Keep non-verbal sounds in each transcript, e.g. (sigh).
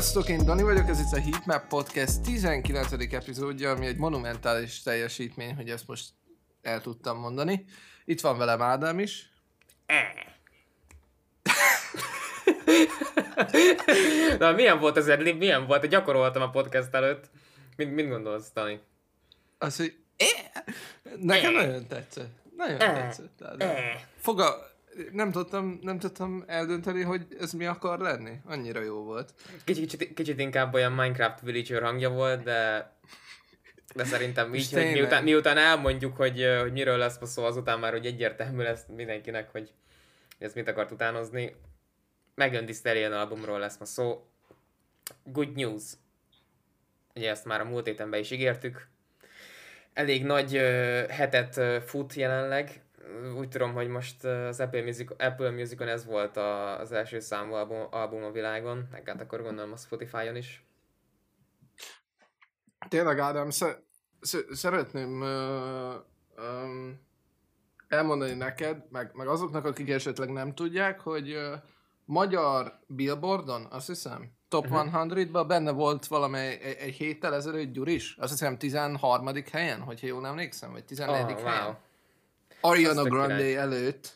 Sziasztok, én Dani vagyok, ez itt a Heatmap Podcast 19. epizódja, ami egy monumentális teljesítmény, hogy ezt most el tudtam mondani. Itt van velem Ádám is. Na, milyen volt ez? Milyen volt? Gyakoroltam a podcast előtt. Mit, mit gondolsz, Dani? Az, hogy Nekem nagyon tetszett. Nagyon tetszett. Ádám. Foga, nem tudtam, nem tudtam eldönteni, hogy ez mi akar lenni. Annyira jó volt. Kicsit, kicsit, kicsit inkább olyan Minecraft Villager hangja volt, de de szerintem így, hogy miután, miután elmondjuk, hogy, hogy miről lesz szó, azután már, hogy egyértelmű lesz mindenkinek, hogy ez mit akart utánozni. Megan Thee albumról lesz ma szó. Good news. Ugye ezt már a múlt héten be is ígértük. Elég nagy hetet fut jelenleg, úgy tudom, hogy most az Apple, Music, Apple Musicon ez volt a, az első számú album, album a világon, meg hát akkor gondolom a Spotify-on is. Tényleg, Ádám, sze- sze- szeretném uh, um, elmondani neked, meg, meg azoknak, akik esetleg nem tudják, hogy uh, magyar Billboardon, azt hiszem, Top uh-huh. 100-ban benne volt valamely egy, egy héttel ezelőtt Gyuris, azt hiszem 13. helyen, hogyha jól emlékszem, vagy 14. Oh, helyen. Wow. Ariana Grande király. előtt,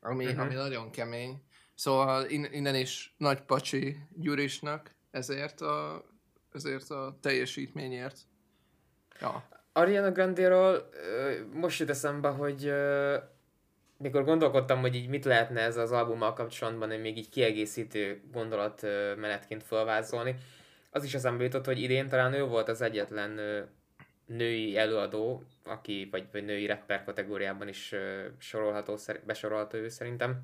ami, uh-huh. ami nagyon kemény. Szóval in, innen is nagy pacsi Gyurisnak ezért a, ezért a teljesítményért. Ja. Ariana Grande-ról most jut eszembe, hogy mikor gondolkodtam, hogy így mit lehetne ez az albummal kapcsolatban, hogy még így kiegészítő gondolat menetként felvázolni, az is eszembe jutott, hogy idén talán ő volt az egyetlen női előadó, aki, vagy, vagy női rapper kategóriában is sorolható, besorolható ő szerintem,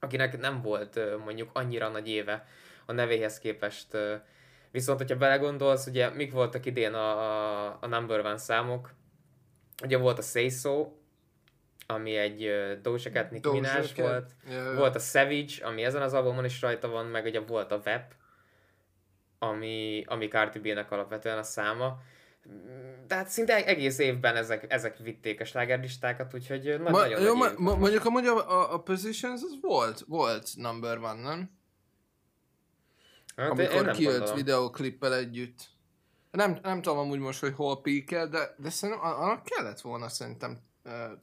akinek nem volt mondjuk annyira nagy éve a nevéhez képest. Viszont, hogyha belegondolsz, ugye mik voltak idén a, a, a number one számok, ugye volt a Say So, ami egy Doja Cat Nick Minaj volt, yeah. volt a Savage, ami ezen az albumon is rajta van, meg ugye volt a Web, ami, ami Cardi B-nek alapvetően a száma, tehát szinte egész évben ezek, ezek vitték a slágerlistákat, úgyhogy nagy, ma, nagyon jó, ma, ma, Mondjuk amúgy a, a, a Positions az volt, volt number one, nem? Hát Amikor nem kijött gondolom. videóklippel együtt. Nem, nem tudom amúgy most, hogy hol píkel, de, de szerintem annak kellett volna szerintem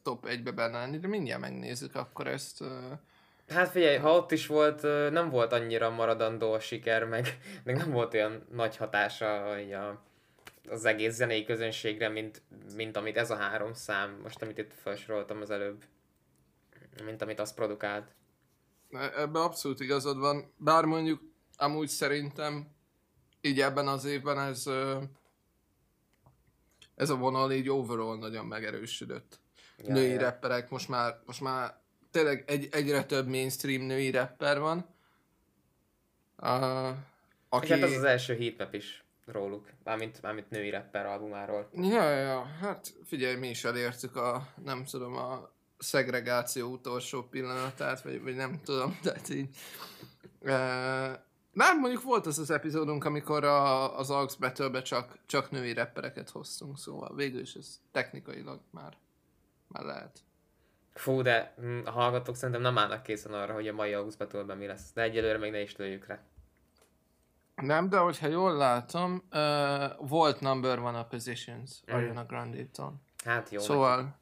top 1-be benne lenni, de mindjárt megnézzük akkor ezt. Hát figyelj, ha ott is volt, nem volt annyira maradandó a siker, meg, meg nem volt olyan nagy hatása a az egész zenei közönségre, mint, mint amit ez a három szám, most amit itt felsoroltam az előbb, mint amit az produkált. Ebben abszolút igazad van, bár mondjuk amúgy szerintem így ebben az évben ez ez a vonal így overall nagyon megerősödött. Ja, női ja. rapperek, most már, most már tényleg egy, egyre több mainstream női rapper van. Uh, aki... Hát az az első heatmap is róluk, mármint, mármint női rapper albumáról. Ja, ja, hát figyelj, mi is elértük a, nem tudom, a szegregáció utolsó pillanatát, vagy, vagy nem tudom, (laughs) tehát így. E, nem, mondjuk volt az az epizódunk, amikor a, az Aux battle csak, csak női rappereket hoztunk, szóval végül is ez technikailag már, már lehet. Fú, de a hallgatók szerintem nem állnak készen arra, hogy a mai Aux battle mi lesz. De egyelőre még ne is lőjük rá. Nem, de hogyha jól látom, uh, volt number one a positions mm. Ariana Grande-tól. Hát jó. Szóval,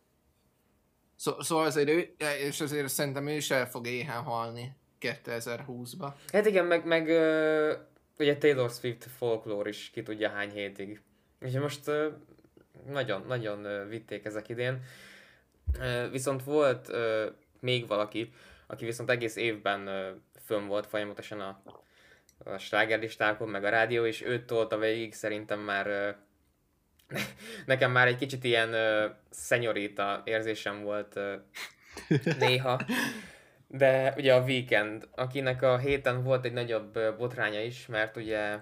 szó, szóval azért ő, és azért szerintem ő is el fog éhen halni 2020-ba. Hát igen, meg, meg uh, ugye Taylor Swift folklór is ki tudja hány hétig. Úgyhogy most uh, nagyon, nagyon uh, vitték ezek idén. Uh, viszont volt uh, még valaki, aki viszont egész évben uh, fönn volt folyamatosan a a slágerlistákon, meg a rádió, és őt tolta végig, szerintem már (laughs) nekem már egy kicsit ilyen szenyorita érzésem volt (laughs) néha. De ugye a Weekend, akinek a héten volt egy nagyobb botránya is, mert ugye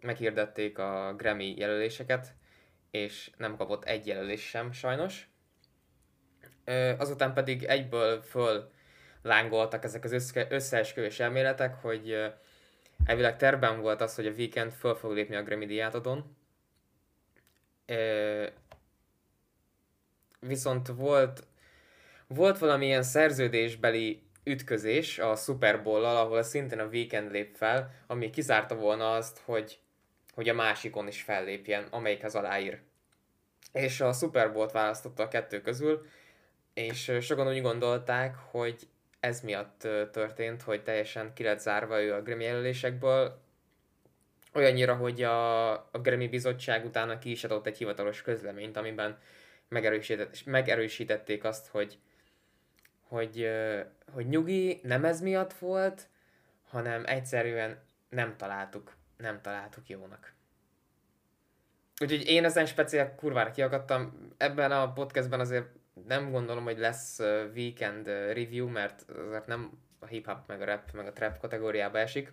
meghirdették a Grammy jelöléseket, és nem kapott egy jelölés sem sajnos. Azután pedig egyből föl lángoltak ezek az össze- összeesküvés elméletek, hogy Elvileg terben volt az, hogy a Weekend föl fog lépni a Grammy díjátadon. E, viszont volt, volt valamilyen szerződésbeli ütközés a Super Bowl-al, ahol szintén a Weekend lép fel, ami kizárta volna azt, hogy, hogy a másikon is fellépjen, amelyikhez aláír. És a Super Bowl-t választotta a kettő közül, és sokan úgy gondolták, hogy ez miatt történt, hogy teljesen ki lett zárva ő a Grammy jelölésekből, olyannyira, hogy a, a Grammy bizottság utána ki is adott egy hivatalos közleményt, amiben megerősített, megerősítették azt, hogy, hogy, hogy nyugi, nem ez miatt volt, hanem egyszerűen nem találtuk, nem találtuk jónak. Úgyhogy én ezen speciál kurvára kiakadtam. Ebben a podcastben azért nem gondolom, hogy lesz weekend review, mert azért nem a hip-hop, meg a rap, meg a trap kategóriába esik.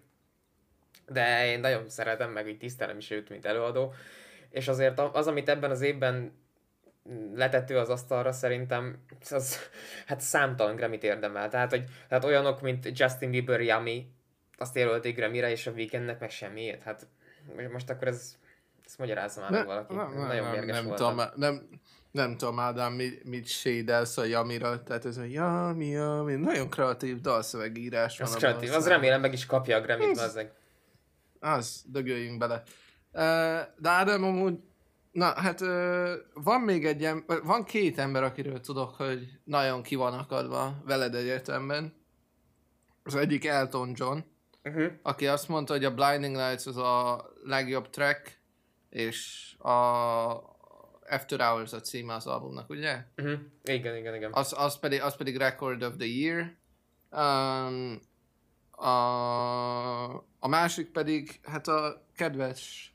De én nagyon szeretem, meg így tisztelem is őt, mint előadó. És azért az, amit ebben az évben letető az asztalra szerintem az, hát számtalan Grammy-t érdemel. Tehát, hogy, tehát olyanok, mint Justin Bieber, Yummy, azt jelölték Grammy-re, és a Weekendnek meg semmiért. Hát most akkor ez, ezt magyarázza már ne, valaki. Ne, ne, Nagyon nem, nem, tudom, nem, nem tudom, Ádám, mit, mit sédelsz a Yamira, tehát ez a Yami, Yami, nagyon kreatív dalszövegírás van. Az kreatív, az remélem meg is kapja a Grammy-t, az, az, dögöljünk bele. De Ádám amúgy Na, hát van még egy ember, van két ember, akiről tudok, hogy nagyon ki van akadva veled egyetemben. Az egyik Elton John, uh-huh. aki azt mondta, hogy a Blinding Lights az a legjobb track, és a After Hours a címe az albumnak, ugye? Uh-huh. Igen, igen, igen. Az, az, pedig, az pedig Record of the Year. Um, a, a másik pedig, hát a kedves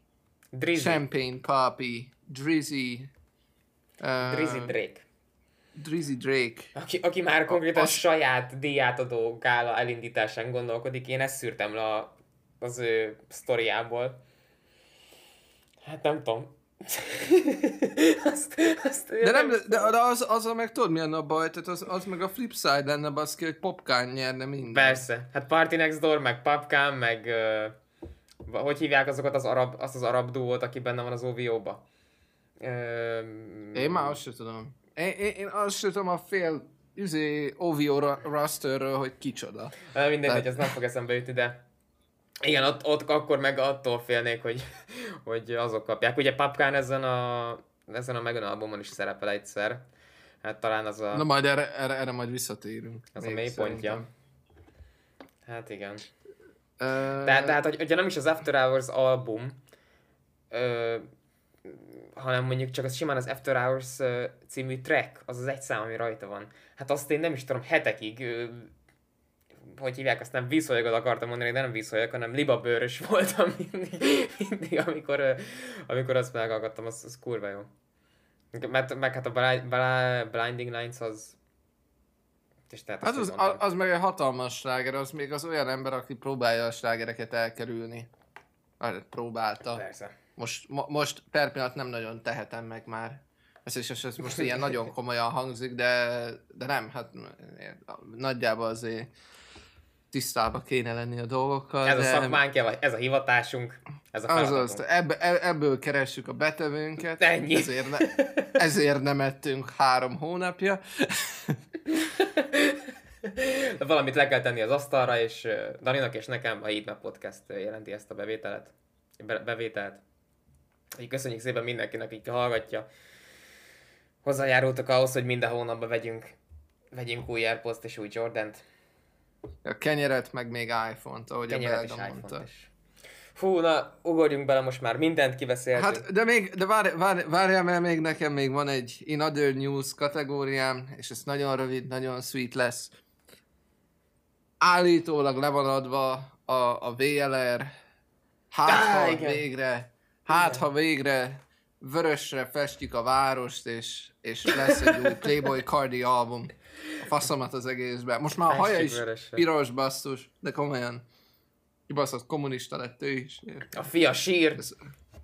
Drizzy. Champagne Papi, Drizzy. Uh, Drizzy Drake. Drizzy Drake. Aki, aki már konkrétan a, a saját díjátadó gála elindításán gondolkodik, én ezt szűrtem le az ő sztoriából. Hát nem tudom. (laughs) azt, azt de nem, de, de az, az meg tudod milyen a baj, tehát az, az meg a flip side lenne baszki, hogy Popkán nyerne minden. Persze, hát Party Next Door, meg Popkán, meg uh, hogy hívják azokat az arab, azt az arab duót, aki benne van az OVO-ba? Um, én már azt sem tudom. Én, én, én azt sem tudom a fél üzé OVO rosterről, hogy kicsoda. Mindegy, Tehát... hogy ez nem fog eszembe jutni, de igen, ott, ott akkor meg attól félnék, hogy, (laughs) hogy azok kapják. Ugye Papkán ezen a, ezen a Megan albumon is szerepel egyszer. Hát talán az a... Na majd erre, erre, erre majd visszatérünk. Az a mélypontja. Hát igen. Tehát, tehát hogy, hogyha nem is az After Hours album, ö, hanem mondjuk csak az simán az After Hours ö, című track, az az egy szám, ami rajta van. Hát azt én nem is tudom, hetekig, ö, hogy hívják, azt nem vízfolyagot akartam mondani, de nem vízfolyag, hanem libabőrös (laughs) voltam mindig, mindig amikor, amikor azt meghallgattam, az, az kurva jó. Mert meg hát a Blinding Lines az és tehát hát az, az, az meg egy hatalmas sláger, az még az olyan ember, aki próbálja a slágereket elkerülni. Próbálta. Persze. Most, mo, most per pillanat nem nagyon tehetem meg már. Ez is ez most ilyen nagyon komolyan hangzik, de, de nem, hát nagyjából azért tisztába kéne lenni a dolgokkal. Ez de... a szakmánk, ez a hivatásunk, ez a Azaz, ebb, ebből keressük a betevőnket. Ennyi. Ezért, ne, ezért nem ettünk három hónapja. De (laughs) valamit le kell tenni az asztalra, és Daninak és nekem a Heatmap Podcast jelenti ezt a bevételet. Be- bevételt. Így köszönjük szépen mindenkinek, aki hallgatja. Hozzájárultak ahhoz, hogy minden hónapban vegyünk, vegyünk új airpods és új Jordant. A kenyeret, meg még iPhone-t, ahogy kenyeret a Belga mondta. Is. Fú, na, ugorjunk bele, most már mindent kiveszéltünk. Hát, de még, de várj, várj, várjál, mert még nekem még van egy In Other News kategóriám, és ez nagyon rövid, nagyon sweet lesz. Állítólag le van adva a, a VLR, hát ha igen. végre, hát igen. ha végre vörösre festjük a várost, és, és lesz egy új Playboy Cardi album. A faszomat az egészben. Most már a haja is piros basszus, de komolyan. Kibaszott kommunista lett ő is. A fia sír. Ez...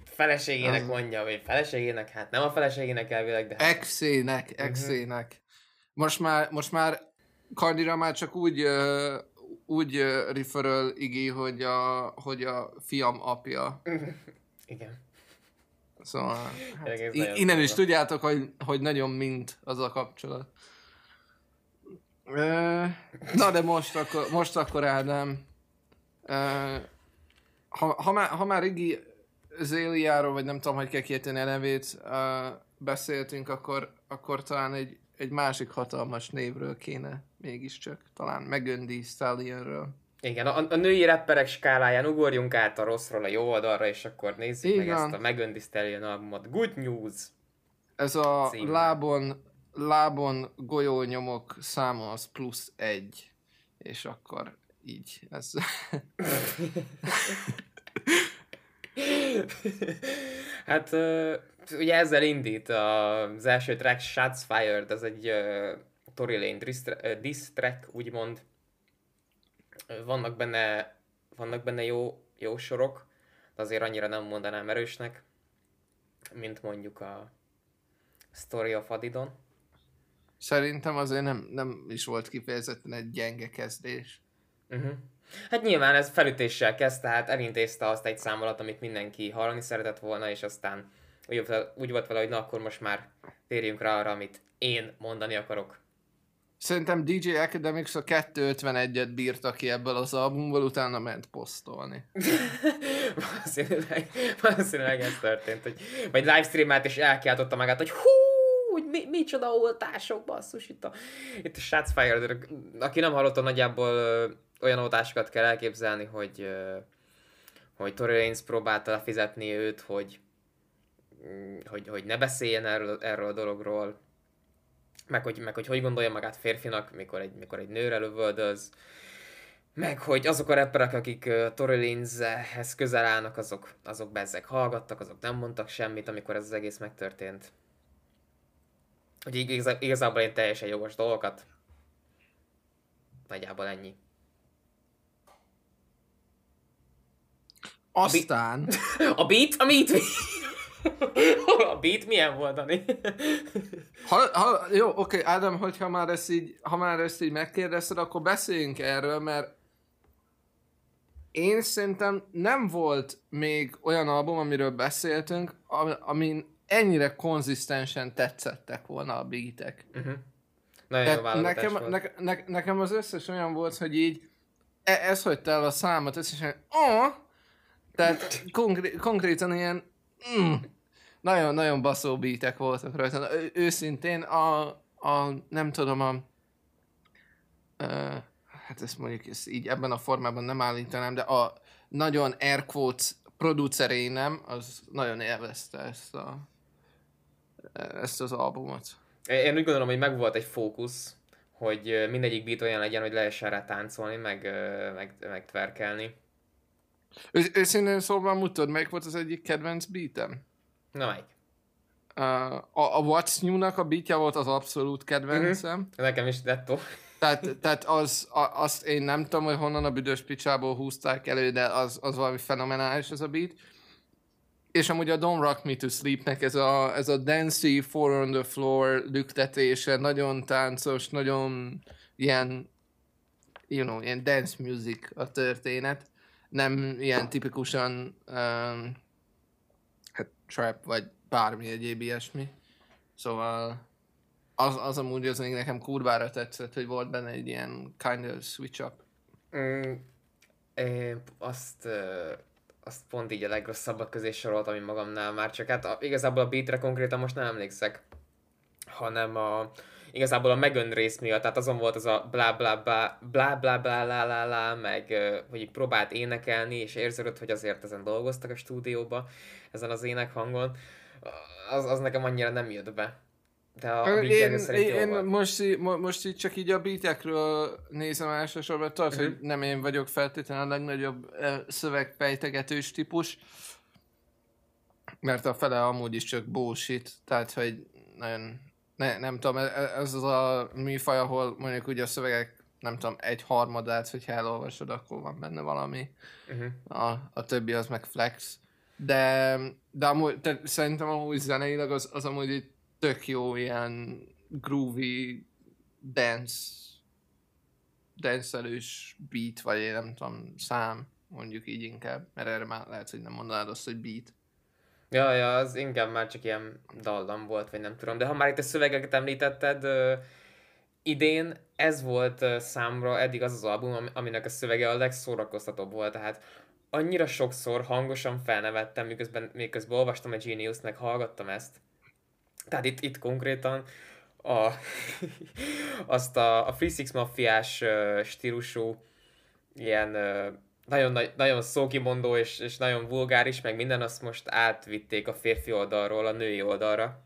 Feleségének az... mondja, vagy feleségének, hát nem a feleségének elvileg, de... Hát... Exének, mhm. exének. Uh-huh. Most már, most már Kardira már csak úgy, uh, úgy uh, referral Igi, hogy a, hogy a fiam apja. (laughs) Igen. Szóval, hát, innen is tudjátok, hogy, hogy nagyon mint az a kapcsolat. Na de most akkor, most akkor Ádám, ha, ha, már, ha már Iggy Zéliáról, vagy nem tudom, hogy kell kiejteni a nevét, beszéltünk, akkor, akkor talán egy, egy másik hatalmas névről kéne mégiscsak, talán Megöndi Stallionről. Igen, a, a női rapperek skáláján ugorjunk át a rosszról a jó oldalra, és akkor nézzük Igen. meg ezt a Megöndi Stallion albumot. Good News! Ez a címmel. lábon, lábon golyónyomok száma az plusz egy, és akkor így ez... (laughs) hát ugye ezzel indít az első track Shots Fired, ez egy uh, Tory Lane diss track, úgymond. Vannak benne, vannak benne jó, jó sorok, de azért annyira nem mondanám erősnek, mint mondjuk a Story of Adidon. Szerintem azért nem, nem is volt kifejezetten egy gyenge kezdés. Uh-huh. Hát nyilván ez felütéssel kezd, tehát elintézte azt egy szám alatt, amit mindenki hallani szeretett volna, és aztán úgy, úgy volt vele, hogy na akkor most már térjünk rá arra, amit én mondani akarok. Szerintem DJ Academics a 251-et bírta ki ebből az albumból, utána ment posztolni. (laughs) valószínűleg, valószínűleg ez történt, hogy vagy livestreamát és elkiáltotta magát, hogy hú, hogy mi, micsoda oltások, basszus, itt a, itt a Shots Fired, aki nem hallotta, nagyjából ö, olyan oltásokat kell elképzelni, hogy ö, hogy Tory Lanez próbálta lefizetni őt, hogy, mm, hogy, hogy ne beszéljen erről, erről a dologról, meg hogy, meg hogy hogy gondolja magát férfinak, mikor egy, mikor egy nőre lövöldöz, meg hogy azok a rapperek, akik uh, Tory Lanezhez közel állnak, azok, azok bezzek hallgattak, azok nem mondtak semmit, amikor ez az egész megtörtént. Hogy igaz, igazából én teljesen jogos dolgokat. Nagyjából ennyi. Aztán... (laughs) A beat? A beat? (laughs) a beat milyen volt, Dani? ha, ha, jó, oké, okay, Ádám, hogyha már ezt így, ha már ezt így megkérdezted, akkor beszéljünk erről, mert én szerintem nem volt még olyan album, amiről beszéltünk, amin ennyire konzisztensen tetszettek volna a beatek. Uh-huh. Nagyon jó nekem, ne, ne, nekem az összes olyan volt, hogy így e, ez hagyta el a számot, összesen oh! tehát konkré, konkrétan ilyen mm, nagyon, nagyon baszó beatek voltak rajta. Ő, őszintén a, a, nem tudom, a, uh, hát ezt mondjuk ezt így ebben a formában nem állítanám, de a nagyon air quotes producerénem, az nagyon élvezte ezt, a, ezt az albumot. Én úgy gondolom, hogy megvolt egy fókusz, hogy mindegyik beat olyan legyen, hogy lehessen rá táncolni, meg, meg, meg tverkelni. Ő, őszintén szóval mutatod, melyik volt az egyik kedvenc beatem? Na, melyik? Uh, a, a What's New-nak a beatja volt az abszolút kedvencem. Uh-huh. Nekem is dettó. Tehát, tehát az, a, azt én nem tudom, hogy honnan a büdös picsából húzták elő, de az, az valami fenomenális ez a beat. És amúgy a Don't Rock Me to Sleep-nek ez a, ez a dancey four on the floor lüktetése, nagyon táncos, nagyon ilyen, you know, ilyen dance music a történet. Nem ilyen tipikusan um, hát trap, vagy bármi egyéb ilyesmi. Szóval az, az amúgy az még nekem kurvára tetszett, hogy volt benne egy ilyen kind of switch up. Mm, én azt, azt pont így a legrosszabbak közé soroltam én magamnál már, csak hát a, igazából a beatre konkrétan most nem emlékszek, hanem a, igazából a megön rész miatt, tehát azon volt az a blá blá blá blá blá blá blá blá, meg hogy így próbált énekelni, és érződött, hogy azért ezen dolgoztak a stúdióba, ezen az ének hangon, az, az nekem annyira nem jött be. De a én, én, én most, így, most így csak így a beatekről nézem elsősorban, tudod, uh-huh. hogy mhm. nem én vagyok feltétlenül a legnagyobb szövegfejtegetős típus, mert a fele amúgy is csak bullshit, tehát hogy nagyon ne, nem tudom, e, e, ez az a műfaj, ahol mondjuk ugye a szövegek nem tudom, egy harmadát, hogyha elolvasod, akkor van benne valami. Uh-huh. A, a többi az meg flex. De, de amúgy, te, szerintem amúgy zeneileg az, az amúgy egy tök jó ilyen groovy dance dancelős beat, vagy én nem tudom, szám, mondjuk így inkább, mert erre már lehet, hogy nem mondanád azt, hogy beat. Ja, ja, az inkább már csak ilyen dallam volt, vagy nem tudom. De ha már itt a szövegeket említetted, uh, idén ez volt számra eddig az az album, aminek a szövege a legszórakoztatóbb volt, tehát annyira sokszor hangosan felnevettem, miközben, miközben olvastam a Genius-nek, hallgattam ezt. Tehát itt, itt konkrétan a, (laughs) azt a, a Free Six Mafiás stílusú ilyen nagyon, nagyon szókimondó és, és nagyon vulgáris, meg minden, azt most átvitték a férfi oldalról a női oldalra.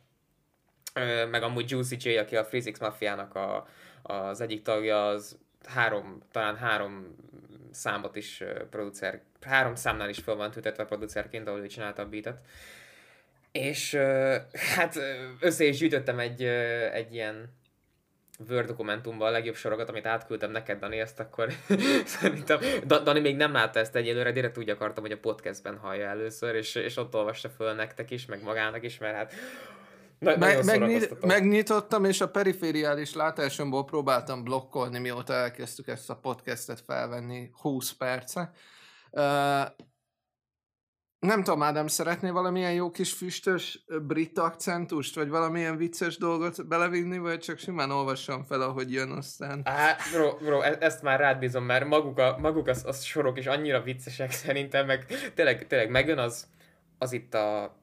Meg amúgy Juicy J, aki a Free Six Mafiának a, az egyik tagja, az három, talán három számot is producer, három számnál is fel van tüntetve producerként, ahol ő csinálta a beatet. És hát össze is gyűjtöttem egy, egy ilyen Word dokumentumban a legjobb sorokat, amit átküldtem neked, Dani, ezt akkor (laughs) szerintem, Dani még nem látta ezt egyelőre, direkt úgy akartam, hogy a podcastben hallja először, és, és ott olvassa föl nektek is, meg magának is, mert hát na, Me- megnyit- megnyitottam, és a perifériális látásomból próbáltam blokkolni, mióta elkezdtük ezt a podcastet felvenni 20 perce. Uh, nem tudom, Ádám, szeretné valamilyen jó kis füstös brit akcentust, vagy valamilyen vicces dolgot belevinni, vagy csak simán olvassam fel, ahogy jön aztán? Á, bro, bro, e- ezt már rád bízom, mert maguk a, maguk az, az sorok is annyira viccesek (laughs) szerintem, meg tényleg, tényleg megjön az, az itt a,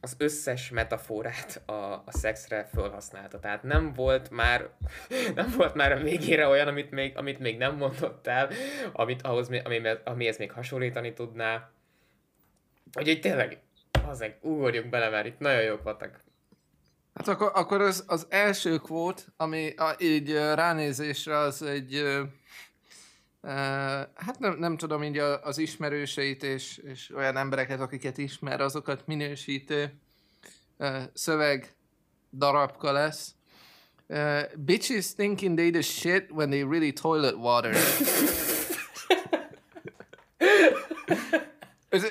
az összes metaforát a, a szexre felhasználta. Tehát nem volt már, (laughs) nem volt már a végére olyan, amit még, amit még nem mondott el, amit ahhoz, amihez, amihez még hasonlítani tudná Úgyhogy tényleg, azek, ugorjunk bele, mert itt nagyon jók voltak. Hát akkor, akkor az, az első kvót, ami a, így ránézésre az egy, uh, hát nem, nem tudom, így az ismerőseit és, és olyan embereket, akiket ismer, azokat minősítő uh, szöveg darabka lesz. Uh, bitches thinking they the shit when they really toilet water. (laughs) Ez,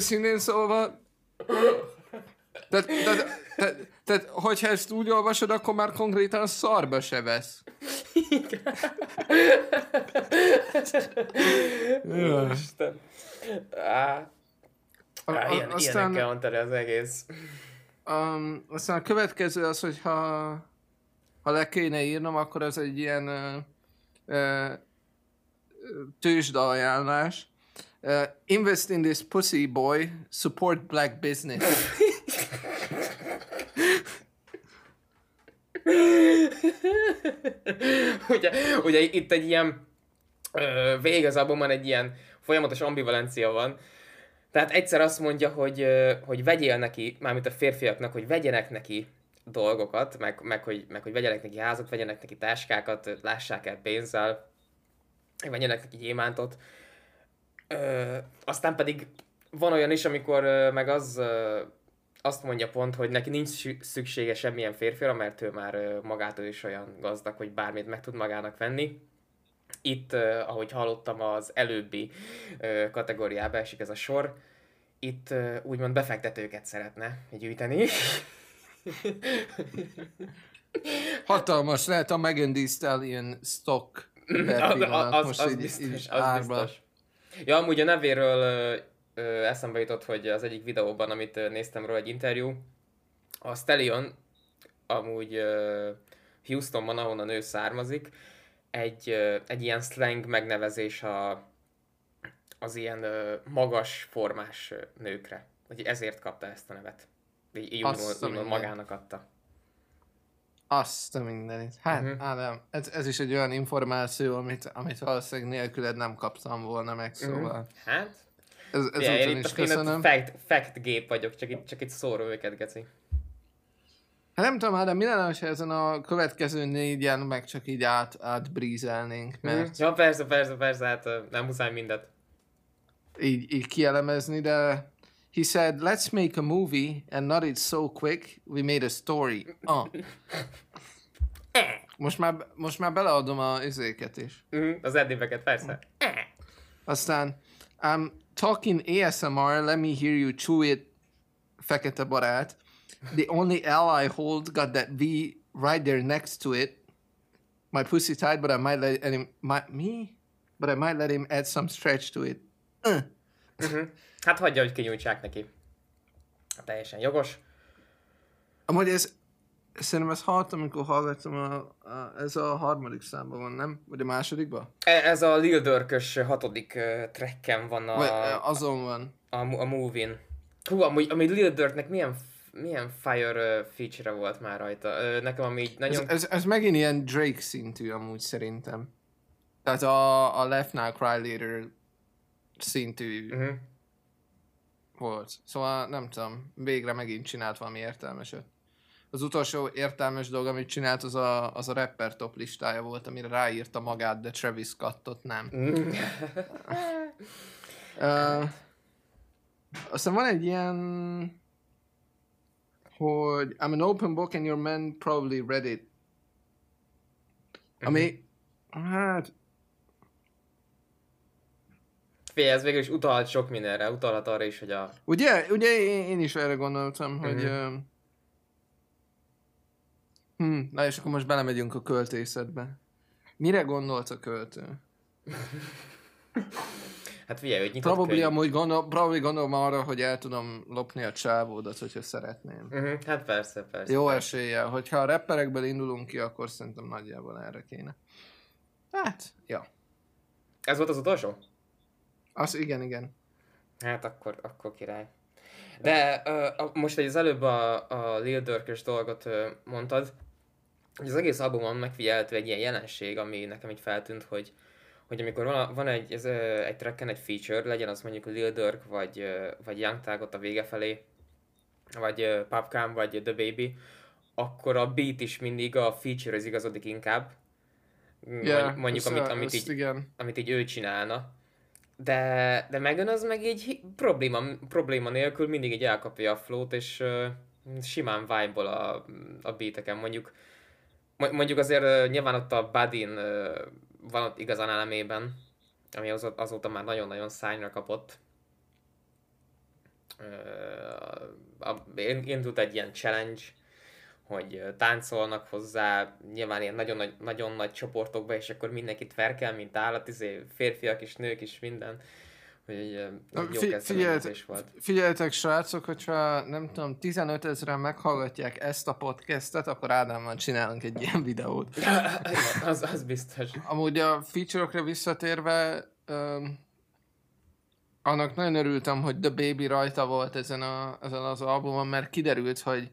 őszintén szólva, tehát, tehát, tehát, tehát, hogyha ezt úgy olvasod, akkor már konkrétan szarba se vesz. Igen. Isten. Á, á, ilyen, aztán, ilyenekkel van az egész. Um, aztán a következő az, hogy ha, ha le kéne írnom, akkor az egy ilyen uh, uh, ajánlás. Uh, invest in this pussy boy, support black business. (laughs) ugye, ugye itt egy ilyen végig az abban egy ilyen folyamatos ambivalencia van. Tehát egyszer azt mondja, hogy, hogy vegyél neki, mármint a férfiaknak, hogy vegyenek neki dolgokat, meg, meg, hogy, meg hogy vegyenek neki házat, vegyenek neki táskákat, lássák el pénzzel, vegyenek neki gyémántot, Ö, aztán pedig van olyan is, amikor ö, meg az ö, azt mondja pont, hogy neki nincs szüksége semmilyen férfira, mert ő már ö, magától is olyan gazdag, hogy bármit meg tud magának venni. Itt, ö, ahogy hallottam, az előbbi ö, kategóriába esik ez a sor. Itt ö, úgymond befektetőket szeretne gyűjteni. Hatalmas lehet a Megan Thee Stallion stock. (laughs) az, az, most az, így, biztos, így az biztos. Ja, amúgy a nevéről ö, ö, eszembe jutott, hogy az egyik videóban, amit néztem róla egy interjú, a Stallion amúgy ö, Houstonban, ahonnan ő származik, egy, ö, egy ilyen slang megnevezés a, az ilyen ö, magas formás nőkre. Hogy ezért kapta ezt a nevet. Így, így úgymond, magának adta. Azt a mindenit. Hát, uh-huh. Ádám, ez, ez is egy olyan információ, amit, amit valószínűleg nélküled nem kaptam volna meg, mhm. szóval... Uh-huh. Hát? Ez, ez yeah, én is köszönöm. fact, fact gép vagyok, csak itt, csak itt szóró őket, geci. Hát nem tudom, de mi lenne, ha ezen a következő négyen meg csak így át, átbrízelnénk, mhm. mert... Ja, persze, persze, persze, hát nem muszáj mindet. Így, így kielemezni, de He said, let's make a movie and not it so quick. We made a story. Ah. (laughs) Most már, most már beleadom a izéket is. Mm, az eddimbeket, persze. Aztán, I'm talking ASMR, let me hear you chew it, fekete barát. The only L I hold got that V right there next to it. My pussy tight, but I might let him, my, me? But I might let him add some stretch to it. Uh. Mm-hmm. Hát hagyja, hogy kinyújtsák neki. Teljesen jogos. Amúgy ez Szerintem ezt hallottam, amikor hallgattam, a, a, ez a harmadik számban van, nem? Vagy a másodikban? E, ez a Lil Durkös hatodik uh, tracken van a... Vagy, azon van. A, a Movin. Hú, amúgy, amúgy Lil Durknek milyen milyen Fire uh, feature volt már rajta? Uh, nekem ami nagyon... Ez, ez, ez megint ilyen Drake szintű amúgy szerintem. Tehát a, a Left Now Cry Later szintű uh-huh. Volt. Szóval nem tudom, végre megint csinált valami értelmeset. Az utolsó értelmes dolog, amit csinált, az a, az a rapper top listája volt, amire ráírta magát, de Travis Scottot nem. (laughs) uh, aztán van egy ilyen hogy I'm an open book and your men probably read it. Ami, uh-huh. hát... Ez végül is utalhat sok mindenre, utalhat arra is, hogy a... Ugye, ugye én, is erre gondoltam, uh-huh. hogy... Uh, hm, na és akkor most belemegyünk a költészetbe. Mire gondolt a költő? (laughs) Hát figyelj, hogy nyitott Probably könyv. amúgy gondol, probably gondolom arra, hogy el tudom lopni a csávódat, hogyha szeretném. Uh-huh, hát persze, persze. Jó persze. eséllyel. Hogyha a rapperekből indulunk ki, akkor szerintem nagyjából erre kéne. Hát, ja. Ez volt az utolsó? Az igen, igen. Hát akkor, akkor király. De uh, most, hogy az előbb a, a Lil Durkes dolgot uh, mondtad, hogy az egész albumon megfigyelhető egy ilyen jelenség, ami nekem így feltűnt, hogy hogy amikor van, van egy, ez, egy tracken egy feature, legyen az mondjuk Lil Durk, vagy, vagy Young Thug a vége felé, vagy Popcam, vagy The Baby, akkor a beat is mindig a feature az igazodik inkább. Yeah, mondjuk, amit, amit, így, igen. amit így ő csinálna. De, de Megan az meg így probléma, probléma nélkül mindig így elkapja a flót, és uh, simán vibe a, a beateken. Mondjuk, mondjuk azért uh, nyilván ott a Badin uh, van ott igazán elemében, ami az, azóta már nagyon-nagyon szányra kapott. Indult egy ilyen challenge, hogy táncolnak hozzá, nyilván ilyen nagyon nagy, nagyon nagy csoportokba, és akkor mindenkit verkel, mint állat, izé, férfiak is, nők is, minden hogy egy jó Fi- figyeljetek, volt. Figyeljetek srácok, hogyha nem tudom, 15 ezeren meghallgatják ezt a podcastet, akkor Ádámmal csinálunk egy ilyen videót. (laughs) az, az biztos. Amúgy a feature-okra visszatérve, um, annak nagyon örültem, hogy The Baby rajta volt ezen, a, ezen az albumon, mert kiderült, hogy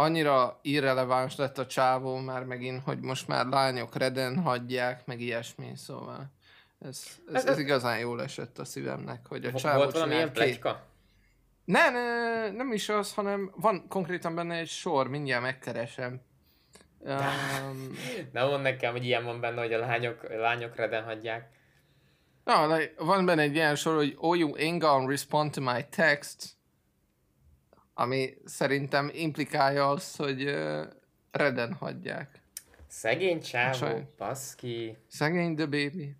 annyira irreleváns lett a csávó már megint, hogy most már lányok reden hagyják, meg ilyesmi, szóval. Ez, ez, ez, ez igazán jól esett a szívemnek, hogy a csávó Volt valamilyen két... Ne, ne, nem is az, hanem van konkrétan benne egy sor, mindjárt megkeresem. Um, (laughs) Nem mond nekem, hogy ilyen van benne, hogy a lányok, a lányok reden hagyják. Na, van benne egy ilyen sor, hogy oh, you ain't gonna respond to my text, ami szerintem implikálja azt, hogy uh, reden hagyják. Szegény csávó, baszki. Szegény the baby.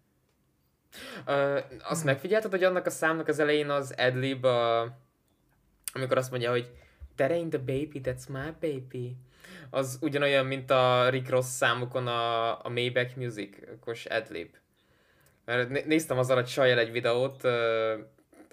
Ö, azt megfigyelted, hogy annak a számnak az elején az adlib, a, amikor azt mondja, hogy That ain't the baby, that's my baby. Az ugyanolyan, mint a Rick Ross számukon a, a Maybach Music-os adlib. Mert néztem az alatt sajjel egy videót,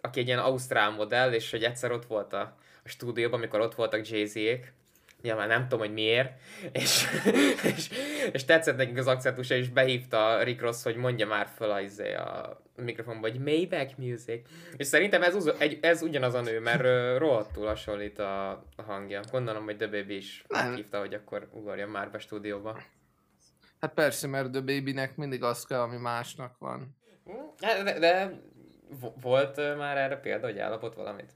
aki egy ilyen ausztrál modell, és hogy egyszer ott volt a, a stúdióban, amikor ott voltak Jay-Z-ék, nyilván nem tudom, hogy miért, és, (laughs) és, és tetszett nekik az akcentusa, és behívta Rick Ross, hogy mondja már fel a, izé a mikrofonba, hogy Maybach Music. És szerintem ez, uz, egy, ez ugyanaz a nő, mert uh, rohadtul hasonlít a, a hangja. Gondolom, hogy The Baby is meghívta, hogy akkor ugorjon már be stúdióba. Hát persze, mert The Babynek mindig az kell, ami másnak van. De, de, de volt már erre példa, hogy állapot valamit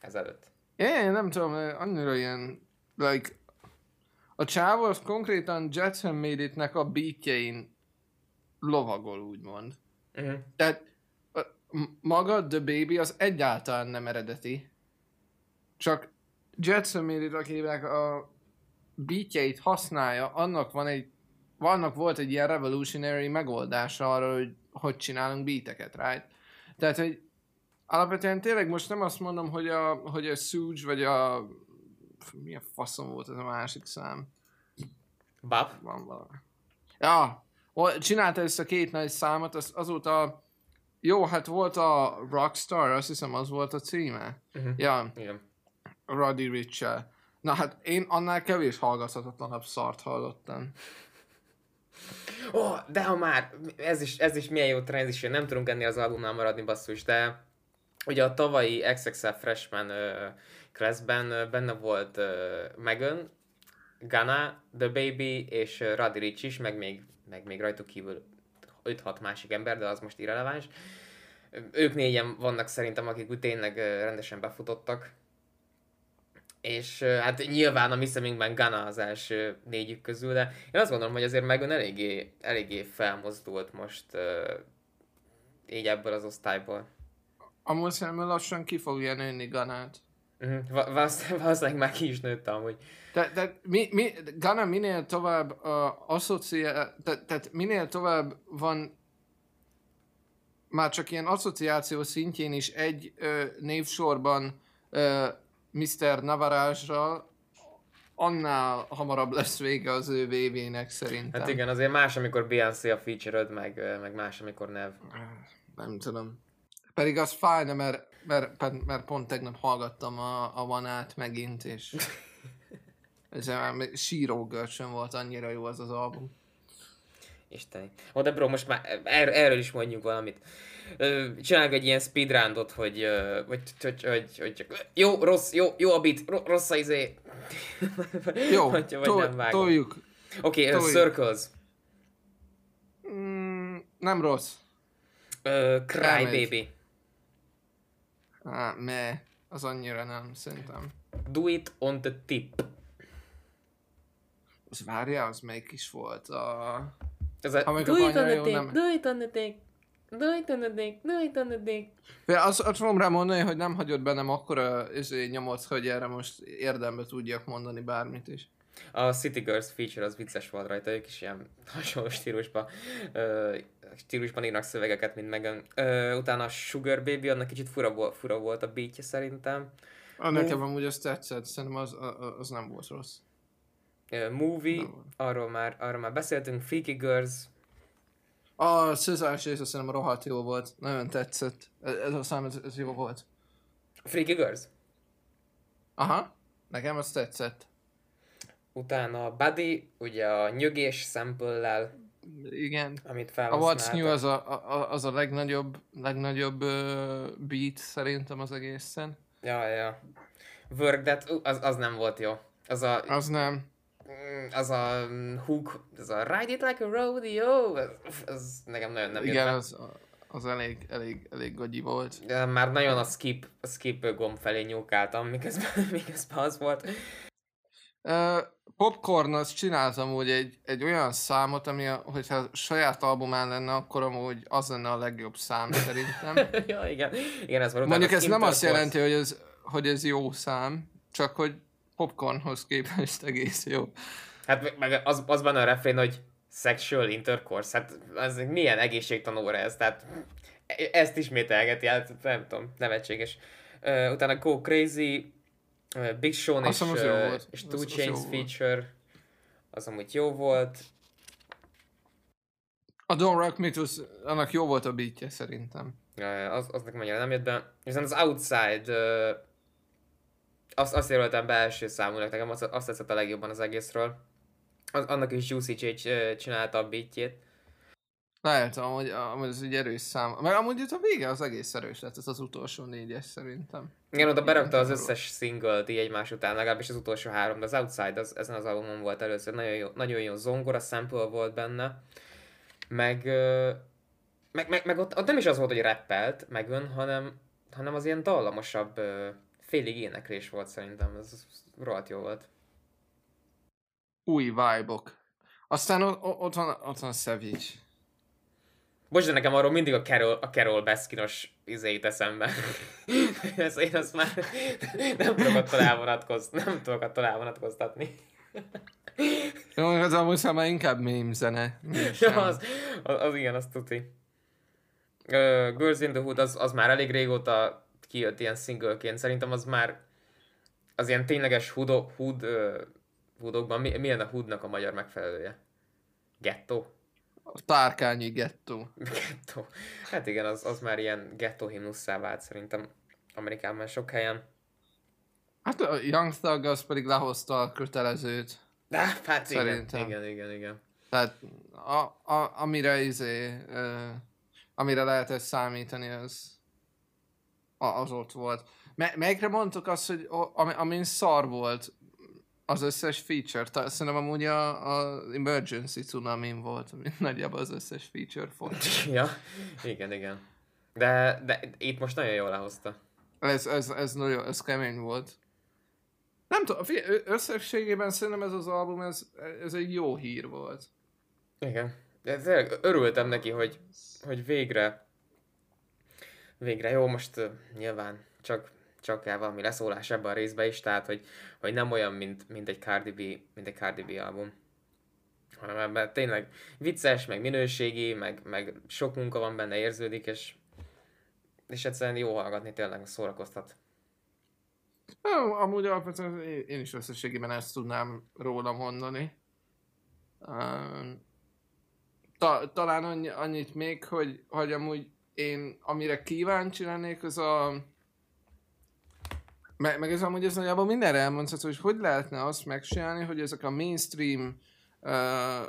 ezelőtt? Én nem tudom, annyira ilyen like, a csávó az konkrétan Jetson Made It-nek a beatjein lovagol, úgymond. Uh-huh. Tehát maga The Baby az egyáltalán nem eredeti. Csak Jetson Made It, akinek a beatjeit használja, annak van egy vannak volt egy ilyen revolutionary megoldása arra, hogy hogy csinálunk beateket, right? Tehát, hogy alapvetően tényleg most nem azt mondom, hogy a, hogy a Suge vagy a milyen faszom volt ez a másik szám? Bab? Van valami. Ja, csinálta ezt a két nagy számot, az, azóta jó, hát volt a Rockstar, azt hiszem az volt a címe. Uh-huh. Ja. Igen. Roddy rich Na hát én annál kevés hallgathatatlanabb szart hallottam. Ó, oh, de ha már, ez is, ez is milyen jó transition, nem tudunk ennél az albumnál maradni basszus, de ugye a tavalyi XXL Freshman uh, classben benne volt Megan, Ghana, The Baby és uh, Roddy Rich is, meg még, meg még rajtuk kívül 5-6 másik ember, de az most irreleváns. Ők négyen vannak szerintem, akik úgy tényleg rendesen befutottak. És hát nyilván a mi szemünkben Ghana az első négyük közül, de én azt gondolom, hogy azért Megan eléggé, eléggé felmozdult most így ebből az osztályból. Amúgy szerintem lassan ki fogja nőni Ganát. Uh-huh. Valószínűleg már ki is nőtt amúgy. De, de mi, mi, Gana minél tovább uh, asszociál, te, tehát minél tovább van már csak ilyen asszociáció szintjén is egy uh, névsorban uh, Mr. Navarázsral, annál hamarabb lesz vége az ő VV-nek szerintem. Hát igen, azért más, amikor Beyoncé a feature meg, meg más, amikor Nev. Nem tudom. Pedig az fájna, mert, mert, mert pont tegnap hallgattam a, a vanát megint, és (laughs) ez már síró görcsön volt, annyira jó az az album. Isteni. Ó, de bro, most már er, erről is mondjuk valamit. Csinálok egy ilyen speedrundot, hogy, hogy, hogy, hogy, hogy, jó, rossz, jó, jó a beat, rossz a izé. Jó, (laughs) vagy, vagy to- nem toljuk. Oké, okay, uh, Circles. Mm, nem rossz. Uh, cry Elmegy. Baby. Á, me, az annyira nem, szerintem. Do it on the tip. Az várja, az melyik is volt a... Ez a... Do it on the tip, nem... do it on the tip. Do it on the dick, do it on the dick. Azt, azt fogom rá mondani, hogy nem hagyott bennem akkora izé, nyomot, hogy erre most érdembe tudjak mondani bármit is. A City Girls feature az vicces volt rajta, ők is ilyen hasonló stílusban, uh, stílusban írnak szövegeket, mint meg. Utána a Sugar Baby, annak kicsit fura, volt, fura volt a beatje szerintem. A nekem Move... amúgy azt tetszett, szerintem az, az nem volt rossz. Uh, movie, arról már, arról már beszéltünk, Freaky Girls. A szezás része szerintem rohadt jó volt, nagyon tetszett. Ez, a szám, ez, ez jó volt. Freaky Girls? Aha, nekem az tetszett. Utána a Buddy, ugye a nyögés sample igen. Amit. A What's New az a, a, az a legnagyobb, legnagyobb uh, beat szerintem az egészen. Ja, ja. Work That, az, az nem volt jó. Az a... Az nem. Mm, az a mm, hook, az a Ride It Like a Rodeo, az, az nekem nagyon nem Igen, az, az elég, elég, elég gagyi volt. De már nagyon a skip, a skip gomb felé nyúkáltam, miközben, (laughs) miközben az volt. Popcorn az csinált amúgy egy, egy olyan számot, ami, a, hogyha saját albumán lenne, akkor amúgy az lenne a legjobb szám (laughs) szerintem. ja, igen. igen ez Mondjuk ez nem azt jelenti, hogy ez, hogy ez jó szám, csak hogy Popcornhoz képest egész jó. Hát meg az, az van a refrén, hogy sexual intercourse, hát ez milyen egészségtanóra ez, tehát ezt ismételgeti, hát nem tudom, nevetséges. Uh, utána Go Crazy, Big Sean és, uh, és Two Chains feature, volt. az amúgy jó volt. A Don't Rock Me to, annak jó volt a beatje szerintem. Az, az nekem annyira nem jött be. Viszont az Outside, uh, azt, azt jelöltem be első számúnak, nekem azt, azt tetszett a legjobban az egészről. Az, annak is Juicy J csinálta a beatjét. Lehet, amúgy, amúgy ez egy erős szám. Mert amúgy itt a vége az egész erős lett, ez az utolsó négyes szerintem. Igen, oda berakta az összes single így egymás után, legalábbis az utolsó három, de az Outside az, ezen az albumon volt először, nagyon jó, nagyon jó zongora sample volt benne, meg, meg, meg, meg ott, ott, nem is az volt, hogy rappelt megön, hanem, hanem az ilyen dallamosabb, félig éneklés volt szerintem, ez, ez rohadt jó volt. Új vibe-ok. Aztán ott, ott van, ott van Savage. Bocs, de nekem arról mindig a Carol, a Carol Baskinos izét eszembe. (laughs) Ez én azt már nem tudok attól elvonatkozni, nem tudok attól elvonatkoztatni. Jó, az amúgy már inkább mém zene. (laughs) Ja, az, az, az, igen, azt tuti. Uh, Girls in the Hood az, az már elég régóta kijött ilyen singleként. Szerintem az már az ilyen tényleges hood, hood, uh, hoodokban, mi, milyen a hoodnak a magyar megfelelője? Ghetto? A tárkányi gettó. Gettó. Hát igen, az, az már ilyen gettó himnusszá vált szerintem Amerikában sok helyen. Hát a Young Thug az pedig lehozta a kötelezőt. De, hát Szerintem. igen, igen, igen, igen. Tehát a, a, amire izé, uh, amire lehetett számítani, az, az ott volt. Me- melyikre mondtuk azt, hogy ami, amin szar volt az összes feature? Szerintem amúgy a, a Emergency tsunami volt, ami (laughs) nagyjából az összes feature volt. (laughs) ja, igen, igen. De, de itt most nagyon jól lehozta. Ez, ez, ez nagyon, ez kemény volt. Nem tudom, összességében szerintem ez az album, ez, ez egy jó hír volt. Igen. De tényleg örültem neki, hogy, hogy végre végre jó, most uh, nyilván csak, csak kell valami leszólás ebben a részben is, tehát hogy, hogy nem olyan, mint, mint egy Cardi B, mint egy Cardi B album hanem ebben tényleg vicces, meg minőségi, meg, meg sok munka van benne, érződik, és, és egyszerűen jó hallgatni, tényleg szórakoztat. Amúgy alapvetően én is összességében ezt tudnám róla mondani. Ta, talán annyi, annyit még, hogy, hogy amúgy én amire kíváncsi lennék, az a... Meg, meg ez amúgy ez nagyjából mindenre elmondható, hogy hogy lehetne azt megcsinálni, hogy ezek a mainstream uh,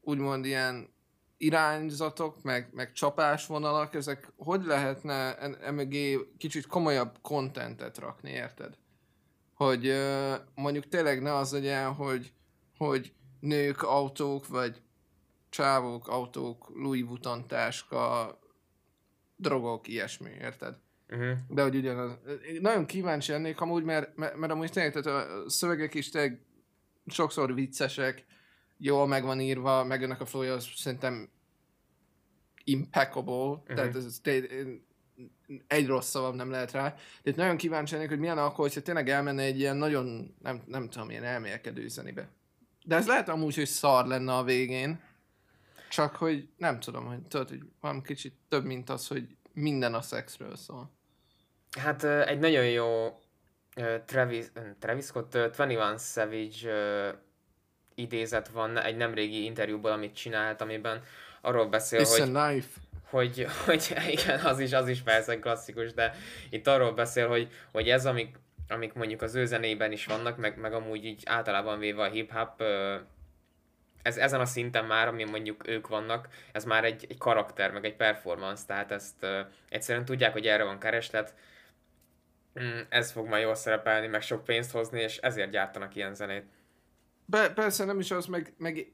úgymond ilyen irányzatok, meg, meg csapásvonalak, ezek hogy lehetne emögé kicsit komolyabb kontentet rakni, érted? Hogy uh, mondjuk tényleg ne az legyen, hogy, hogy nők, autók, vagy csávók, autók, Louis Vuitton táska, drogok, ilyesmi, érted? Uh-huh. De hogy ugyanaz. Nagyon kíváncsi lennék amúgy, mert, mert, mert amúgy tényleg, tehát a szövegek is tényleg sokszor viccesek, jól meg van írva, meg ennek a flow az szerintem impeccable, uh-huh. tehát ez, ez egy rossz szavam nem lehet rá. De itt nagyon kíváncsi lennék, hogy milyen akkor, hogyha tényleg elmenne egy ilyen nagyon, nem, nem tudom, ilyen elmélkedő zenibe. De ez lehet amúgy, hogy szar lenne a végén, csak hogy nem tudom, hogy tudod, hogy van kicsit több, mint az, hogy minden a szexről szól. Hát egy nagyon jó Travis, Travis Scott, 21 Savage idézet van egy nemrégi interjúból, amit csinált, amiben arról beszél, It's hogy... a knife. Hogy, (laughs) hogy igen, az is, az is persze klasszikus, de itt arról beszél, hogy, hogy ez, amik, amik mondjuk az ő zenében is vannak, meg, meg amúgy így általában véve a hip-hop ez, ezen a szinten már, ami mondjuk ők vannak, ez már egy, egy karakter, meg egy performance, tehát ezt uh, egyszerűen tudják, hogy erre van kereslet, mm, ez fog majd jól szerepelni, meg sok pénzt hozni, és ezért gyártanak ilyen zenét. Be, persze nem is az, meg, meg...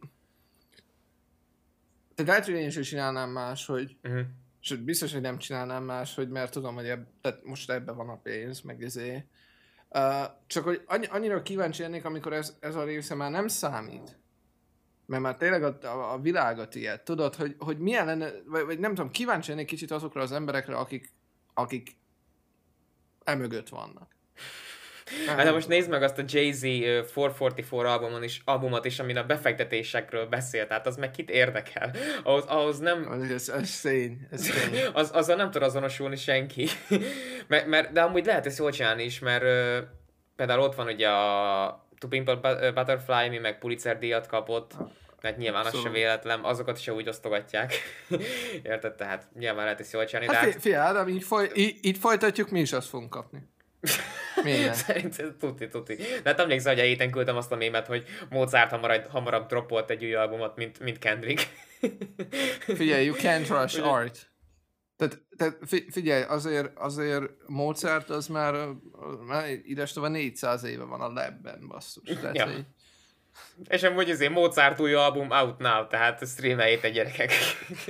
Tehát lehet, hogy én is csinálnám más, hogy uh-huh. Sőt, biztos, hogy nem csinálnám más, hogy mert tudom, hogy eb, tehát most ebben van a pénz, meg ezé. Uh, csak hogy annyi, annyira kíváncsi lennék, amikor ez, ez a része már nem számít mert már tényleg a, a, a világot ilyet, tudod, hogy, hogy milyen lenne, vagy, vagy nem tudom, kíváncsi lennék kicsit azokra az emberekre, akik, akik emögött vannak. Hát de most nézd meg azt a Jay-Z 444 albumon is, albumot is, amin a befektetésekről beszél, tehát az meg kit érdekel. Ahhoz, ahhoz nem... Ez, ez szény, ez szény. (laughs) az, azzal nem tud azonosulni senki. (laughs) mert, mert, de amúgy lehet ezt jól csinálni is, mert például ott van ugye a To Pimple Butterfly, mi meg Pulitzer díjat kapott, mert nyilván az szóval. sem véletlen, azokat is úgy osztogatják. (laughs) Érted? Tehát nyilván lehet ezt jól csinálni. Hát de... figyelj, Ádám, így, foly, így, így folytatjuk, mi is azt fogunk kapni. (laughs) Szerintem tuti, tuti. De hát emlékszel, hogy a héten küldtem azt a mémet, hogy Mozart hamarabb, hamarabb droppolt egy új albumot, mint, mint Kendrick. Figyelj, you can't (laughs) rush art. Tehát, tehát figyelj, azért, azért Mozart az már, már ides 400 éve van a lebben, basszus. Tehát, ja. hogy, és amúgy azért Mozart új album out now, tehát streameljétek gyerekek.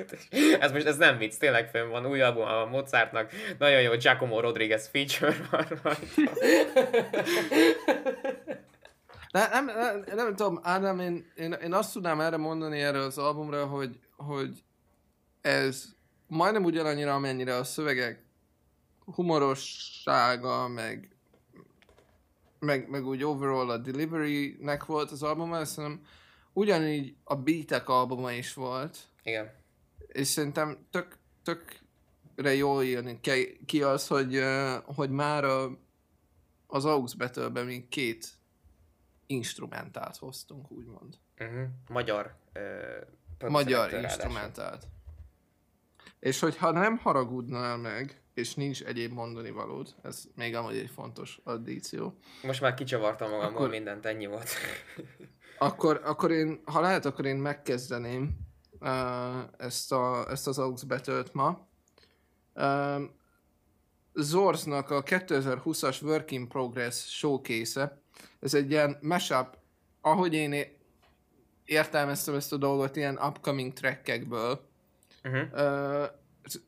(laughs) ez most ez nem vicc, tényleg fönn van új album a Mozartnak. Nagyon jó Giacomo Rodriguez feature van rajta. nem, nem, nem, nem tudom, Ádám, én, én, én azt tudnám erre mondani erre az albumra, hogy, hogy ez majdnem ugyanannyira, amennyire a szövegek humorossága, meg meg, meg úgy overall a delivery-nek volt az albuma, szerintem ugyanígy a beatek albuma is volt. Igen. És szerintem tök, tökre jól jön ki az, hogy, hogy már a, az AUX battle mi két instrumentált hoztunk, úgymond. Uh-huh. Magyar uh, Magyar instrumentált. És hogyha nem haragudnál meg, és nincs egyéb mondani valód. Ez még amúgy egy fontos addíció. Most már kicsavartam magamból akkor, mindent, ennyi volt. (laughs) akkor, akkor én, ha lehet, akkor én megkezdeném uh, ezt, a, ezt az AUX betölt ma. Uh, Zorznak a 2020-as Work in Progress showcase ez egy ilyen mashup, ahogy én értelmeztem ezt a dolgot, ilyen upcoming trackekből. Uh-huh. Uh,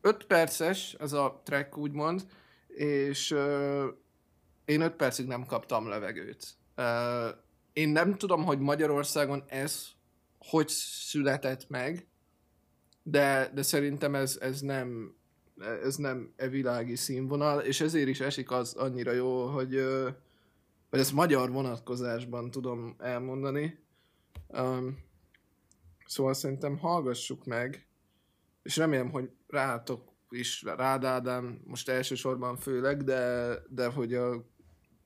5 perces, ez a track úgymond, és uh, én 5 percig nem kaptam levegőt. Uh, én nem tudom, hogy Magyarországon ez hogy született meg, de, de szerintem ez, ez nem ez nem e világi színvonal, és ezért is esik az annyira jó, hogy, hogy ezt magyar vonatkozásban tudom elmondani. Um, szóval szerintem hallgassuk meg, és remélem, hogy rátok is, rád Ádám, most elsősorban főleg, de, de hogy a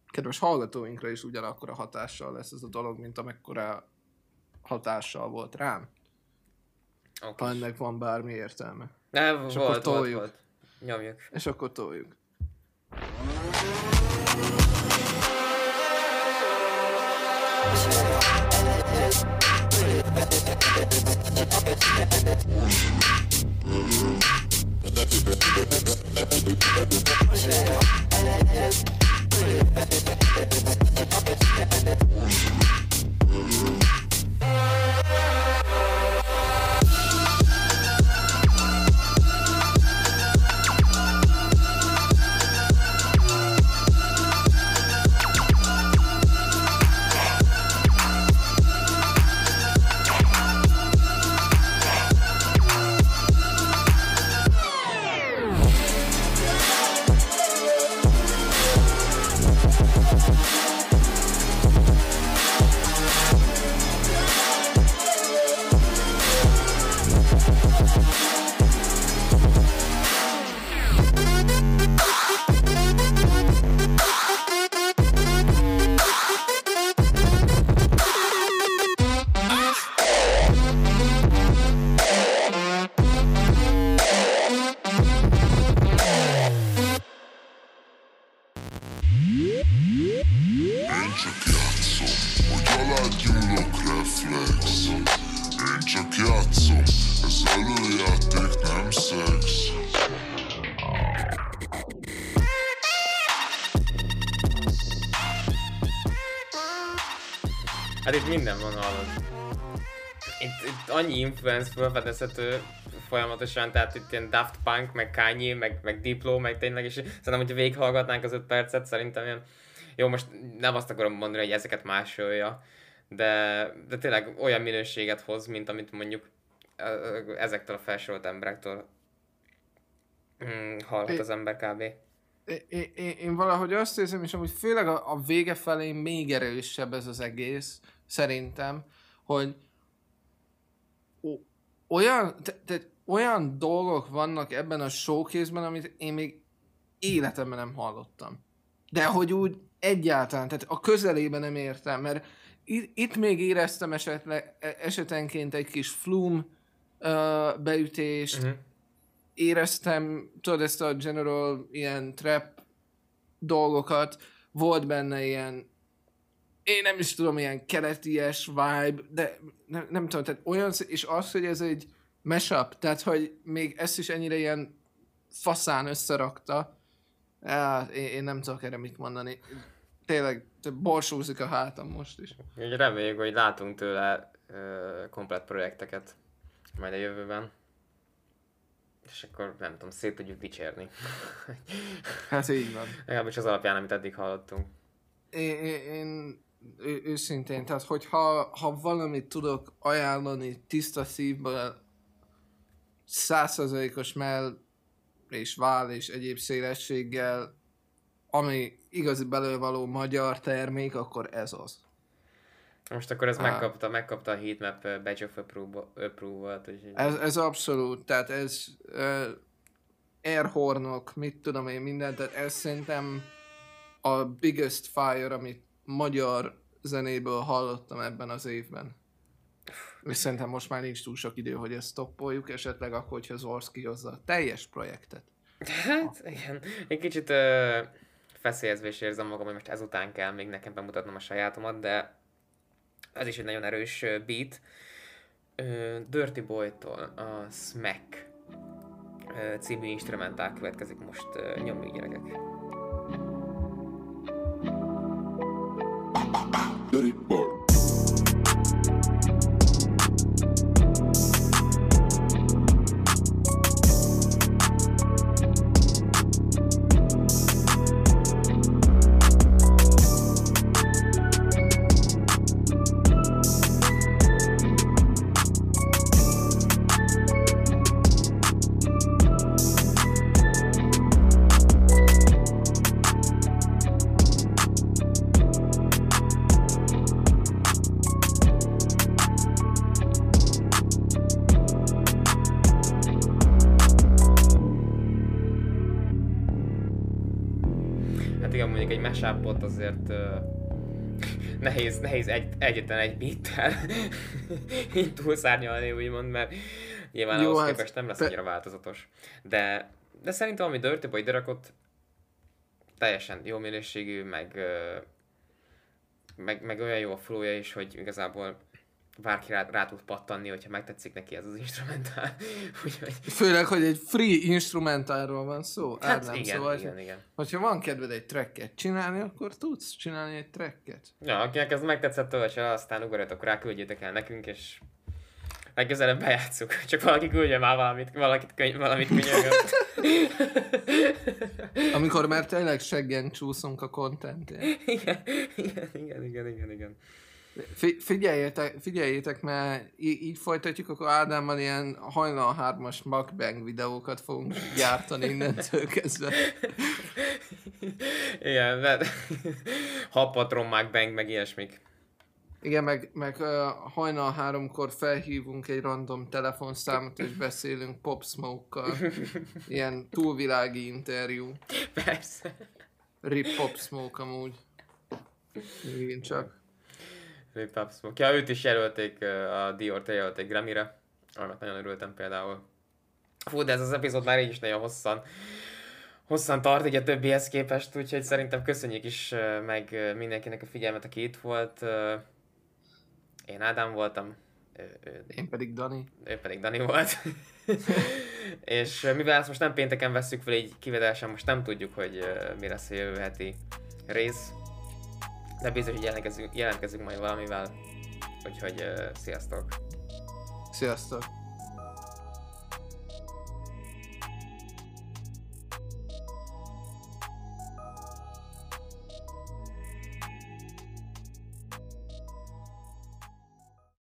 kedves hallgatóinkra is ugyanakkor a hatással lesz ez a dolog, mint amekkora hatással volt rám. Okay. Ha ennek van bármi értelme. Nem, és volt, akkor toljuk. Volt, volt. Nyomjuk. És akkor toljuk. Annyi influence felfedezhető folyamatosan, tehát itt ilyen Daft Punk, meg Kanye, meg, meg Diplo, meg tényleg, és szerintem, hogyha végighallgatnánk az 5 percet, szerintem ilyen, jó, most nem azt akarom mondani, hogy ezeket másolja, de, de tényleg olyan minőséget hoz, mint amit mondjuk ezektől a felsorolt emberektől mm, hallhat az ember kb. Én, én, én valahogy azt érzem, és amúgy főleg a, a vége felé még erősebb ez az egész, szerintem, hogy olyan, te, te, olyan dolgok vannak ebben a showcase-ben, amit én még életemben nem hallottam. De hogy úgy egyáltalán, tehát a közelében nem értem, mert itt, itt még éreztem esetleg, e, esetenként egy kis flum uh, beütést, uh-huh. éreztem, tudod, ezt a general ilyen trap dolgokat, volt benne ilyen én nem is tudom, ilyen keleties vibe, de nem, nem tudom, tehát olyan, és az, hogy ez egy mashup, tehát hogy még ezt is ennyire ilyen faszán összerakta, hát én, én nem tudok erre mit mondani. Tényleg, borsózik a hátam most is. Úgy reméljük, hogy látunk tőle uh, komplet projekteket majd a jövőben. És akkor nem tudom, szét tudjuk dicsérni. hát így van. Legalábbis az alapján, amit eddig hallottunk. Én, én, én ő, őszintén, tehát hogyha ha valamit tudok ajánlani tiszta szívből, százszerzalékos mell és vál és egyéb szélességgel, ami igazi belővaló magyar termék, akkor ez az. Most akkor ez megkapta, megkapta a heatmap badge of approval-t. Ez, ez abszolút, tehát ez uh, airhornok, mit tudom én, minden, tehát ez szerintem a biggest fire, amit magyar zenéből hallottam ebben az évben. És szerintem most már nincs túl sok idő, hogy ezt stoppoljuk, esetleg akkor, hogyha Zorsz kihozza a teljes projektet, Hát, igen. Egy kicsit uh, feszélyezve is érzem magam, hogy most ezután kell még nekem bemutatnom a sajátomat, de ez is egy nagyon erős beat. Uh, Dirty Boy-tól a Smack című instrumentál következik most. Uh, nyomjuk gyerekek. Dirty. Nehéz, nehéz egy, egyetlen egy bittel (laughs) így túlszárnyalni, úgymond, mert nyilván Jó, ahhoz hát, képest nem lesz annyira változatos. De, de szerintem ami Dirty Boy Derakot teljesen jó minőségű, meg, meg, meg olyan jó a flowja is, hogy igazából bárki rá, rá tud pattanni, hogyha megtetszik neki ez az instrumentál. (laughs) Úgyhogy... Főleg, hogy egy free instrumentálról van szó. Hát Ádám, igen, szóval, igen, igen. Hogyha van kedved egy tracket csinálni, akkor tudsz csinálni egy tracket. Ja, akinek ez megtetszett, töltse, aztán ugorjatok rá, küldjétek el nekünk, és legközelebb bejátszuk. (laughs) Csak valaki küldje már valamit, valakit köny- valamit könyörgött. (laughs) Amikor már tényleg seggen csúszunk a kontentért. Igen, igen, igen, igen, igen, igen. Figyeljétek, figyeljétek, mert így folytatjuk, akkor Ádámmal ilyen hajnal hármas mukbang videókat fogunk gyártani innentől kezdve. Igen, mert (laughs) hapatron mukbang, meg ilyesmik. Igen, meg, meg uh, hajnal háromkor felhívunk egy random telefonszámot, és beszélünk Pop Smoke-kal. Ilyen túlvilági interjú. Persze. Rip Pop Smoke amúgy. Igen, csak. Pop Smoke. Ja, őt is jelölték, a Dior-t jelölték Grammy-re, amit nagyon örültem például. Fú, de ez az epizód már így is nagyon hosszan, hosszan tart, így a többihez képest, úgyhogy szerintem köszönjük is meg mindenkinek a figyelmet, aki itt volt. Én Ádám voltam. Én pedig Dani. Ő pedig Dani volt. (laughs) és mivel ezt most nem pénteken veszük fel így kivedásan, most nem tudjuk, hogy mi lesz a jövő heti rész. De biztos, hogy jelentkezünk, jelentkezünk majd valamivel. Úgyhogy uh, sziasztok! Sziasztok!